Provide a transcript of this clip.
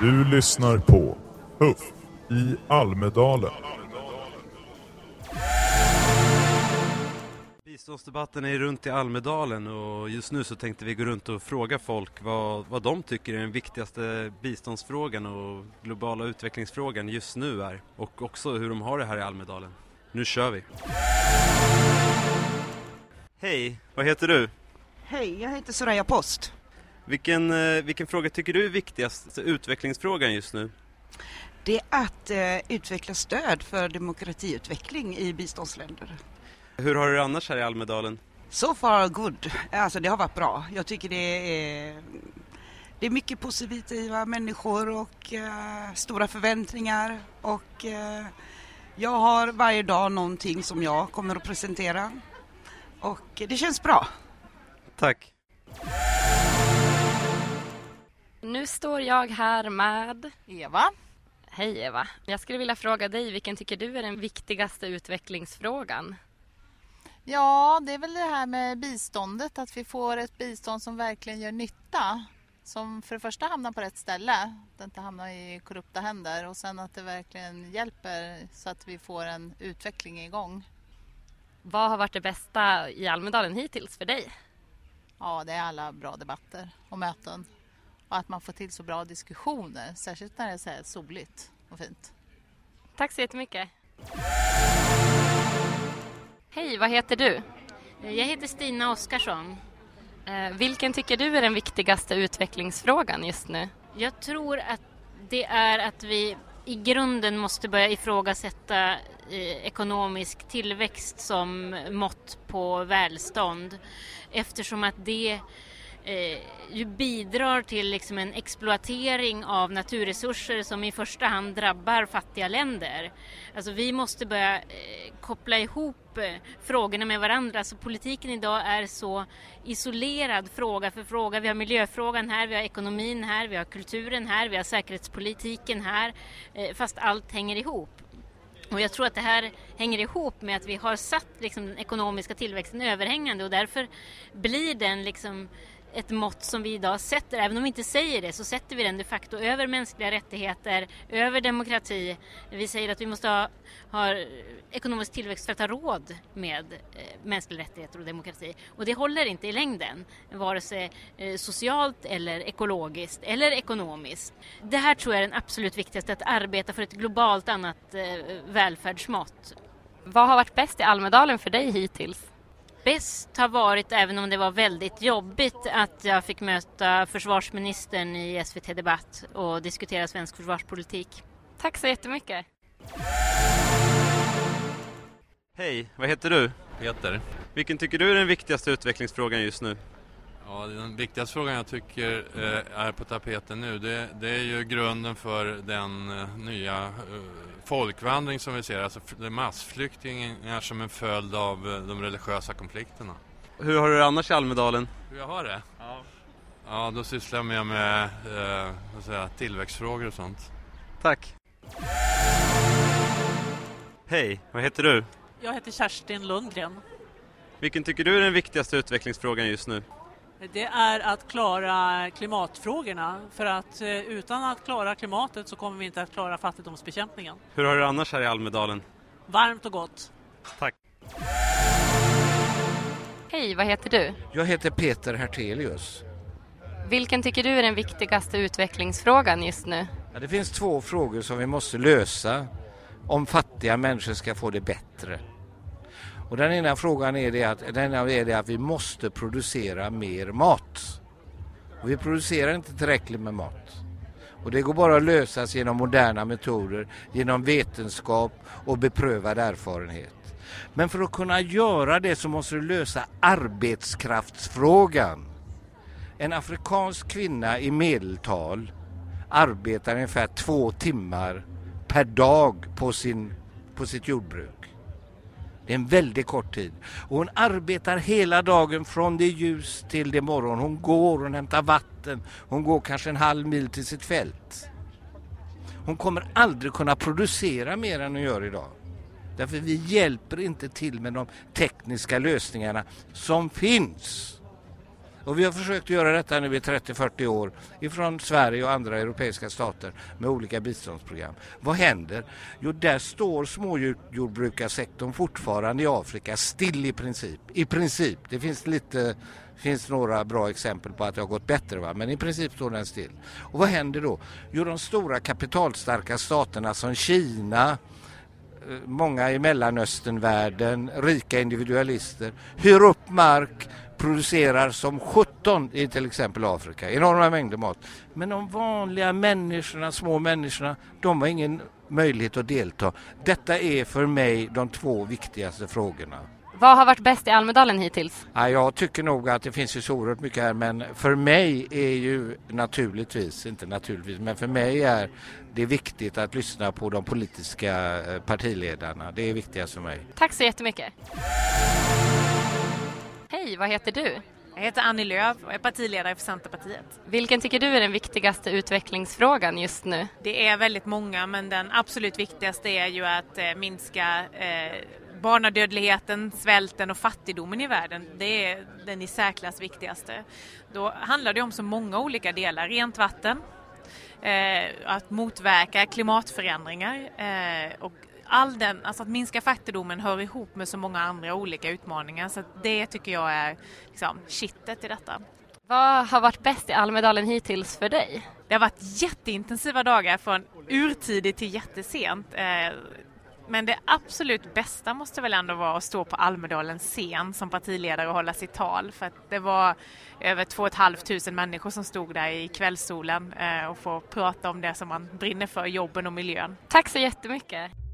Du lyssnar på Huff i Almedalen. Biståndsdebatten är runt i Almedalen och just nu så tänkte vi gå runt och fråga folk vad, vad de tycker är den viktigaste biståndsfrågan och globala utvecklingsfrågan just nu är. Och också hur de har det här i Almedalen. Nu kör vi! Hej, vad heter du? Hej, jag heter Soraya Post. Vilken, eh, vilken fråga tycker du är viktigast utvecklingsfrågan just nu? Det är att eh, utveckla stöd för demokratiutveckling i biståndsländer. Hur har du det annars här i Almedalen? So far good. Alltså det har varit bra. Jag tycker det är, det är mycket positiva människor och eh, stora förväntningar och eh, jag har varje dag någonting som jag kommer att presentera och det känns bra. Tack! Nu står jag här med Eva. Hej Eva. Jag skulle vilja fråga dig, vilken tycker du är den viktigaste utvecklingsfrågan? Ja, det är väl det här med biståndet, att vi får ett bistånd som verkligen gör nytta. Som för det första hamnar på rätt ställe, att det inte hamnar i korrupta händer och sen att det verkligen hjälper så att vi får en utveckling igång. Vad har varit det bästa i Almedalen hittills för dig? Ja, det är alla bra debatter och möten. Och att man får till så bra diskussioner, särskilt när det är så här soligt och fint. Tack så jättemycket. Hej, vad heter du? Jag heter Stina Oskarsson. Eh, vilken tycker du är den viktigaste utvecklingsfrågan just nu? Jag tror att det är att vi i grunden måste börja ifrågasätta eh, ekonomisk tillväxt som mått på välstånd eftersom att det eh, ju bidrar till liksom en exploatering av naturresurser som i första hand drabbar fattiga länder. Alltså vi måste börja eh, koppla ihop eh, frågorna med varandra. Alltså politiken idag är så isolerad fråga för fråga. Vi har miljöfrågan här, vi har ekonomin här, vi har kulturen här, vi har säkerhetspolitiken här, eh, fast allt hänger ihop. Och jag tror att det här hänger ihop med att vi har satt liksom, den ekonomiska tillväxten överhängande och därför blir den liksom ett mått som vi idag sätter, även om vi inte säger det, så sätter vi den de facto över mänskliga rättigheter, över demokrati. Vi säger att vi måste ha, ha ekonomisk tillväxt för att ha råd med eh, mänskliga rättigheter och demokrati. Och det håller inte i längden, vare sig eh, socialt eller ekologiskt eller ekonomiskt. Det här tror jag är den absolut viktigaste, att arbeta för ett globalt annat eh, välfärdsmått. Vad har varit bäst i Almedalen för dig hittills? Bäst har varit, även om det var väldigt jobbigt, att jag fick möta försvarsministern i SVT Debatt och diskutera svensk försvarspolitik. Tack så jättemycket. Hej, vad heter du? Peter. Vilken tycker du är den viktigaste utvecklingsfrågan just nu? Ja, den viktigaste frågan jag tycker eh, är på tapeten nu det, det, är ju grunden för den eh, nya eh, folkvandring som vi ser, alltså massflyktingar som en följd av eh, de religiösa konflikterna. Hur har du det annars i Almedalen? Hur jag har det? Ja. Ja, då sysslar jag mer med eh, säga, tillväxtfrågor och sånt. Tack. Hej, vad heter du? Jag heter Kerstin Lundgren. Vilken tycker du är den viktigaste utvecklingsfrågan just nu? Det är att klara klimatfrågorna. För att eh, utan att klara klimatet så kommer vi inte att klara fattigdomsbekämpningen. Hur har du det annars här i Almedalen? Varmt och gott. Tack. Hej, vad heter du? Jag heter Peter Hertelius. Vilken tycker du är den viktigaste utvecklingsfrågan just nu? Ja, det finns två frågor som vi måste lösa om fattiga människor ska få det bättre. Och den ena frågan är det att, den ena är det att vi måste producera mer mat. Och vi producerar inte tillräckligt med mat. Och det går bara att lösas genom moderna metoder, genom vetenskap och beprövad erfarenhet. Men för att kunna göra det så måste du lösa arbetskraftsfrågan. En afrikansk kvinna i medeltal arbetar ungefär två timmar per dag på, sin, på sitt jordbruk. Det är en väldigt kort tid. Och hon arbetar hela dagen från det ljus till det morgon. Hon går, hon hämtar vatten, hon går kanske en halv mil till sitt fält. Hon kommer aldrig kunna producera mer än hon gör idag. Därför vi hjälper inte till med de tekniska lösningarna som finns. Och vi har försökt göra detta nu i 30-40 år ifrån Sverige och andra europeiska stater med olika biståndsprogram. Vad händer? Jo, där står småjordbrukarsektorn fortfarande i Afrika still i princip. I princip. Det finns lite finns några bra exempel på att det har gått bättre, va? men i princip står den still. Och vad händer då? Jo, de stora kapitalstarka staterna som Kina, eh, många i Mellanösternvärlden, rika individualister, hyr upp mark, producerar som 17 i till exempel Afrika, enorma mängder mat. Men de vanliga människorna, små människorna, de har ingen möjlighet att delta. Detta är för mig de två viktigaste frågorna. Vad har varit bäst i Almedalen hittills? Ja, jag tycker nog att det finns ju så oerhört mycket här men för mig är ju naturligtvis, inte naturligtvis, men för mig är det viktigt att lyssna på de politiska eh, partiledarna. Det är viktigast för mig. Tack så jättemycket. Hej, vad heter du? Jag heter Annie Lööf och är partiledare för Centerpartiet. Vilken tycker du är den viktigaste utvecklingsfrågan just nu? Det är väldigt många men den absolut viktigaste är ju att eh, minska eh, barnadödligheten, svälten och fattigdomen i världen. Det är den i särklass viktigaste. Då handlar det om så många olika delar. Rent vatten, eh, att motverka klimatförändringar eh, och all den, alltså att minska fattigdomen hör ihop med så många andra olika utmaningar så det tycker jag är liksom kittet i detta. Vad har varit bäst i Almedalen hittills för dig? Det har varit jätteintensiva dagar från urtidigt till jättesent. Men det absolut bästa måste väl ändå vara att stå på Almedalens scen som partiledare och hålla sitt tal för att det var över 2 500 människor som stod där i kvällssolen eh, och få prata om det som man brinner för, jobben och miljön. Tack så jättemycket!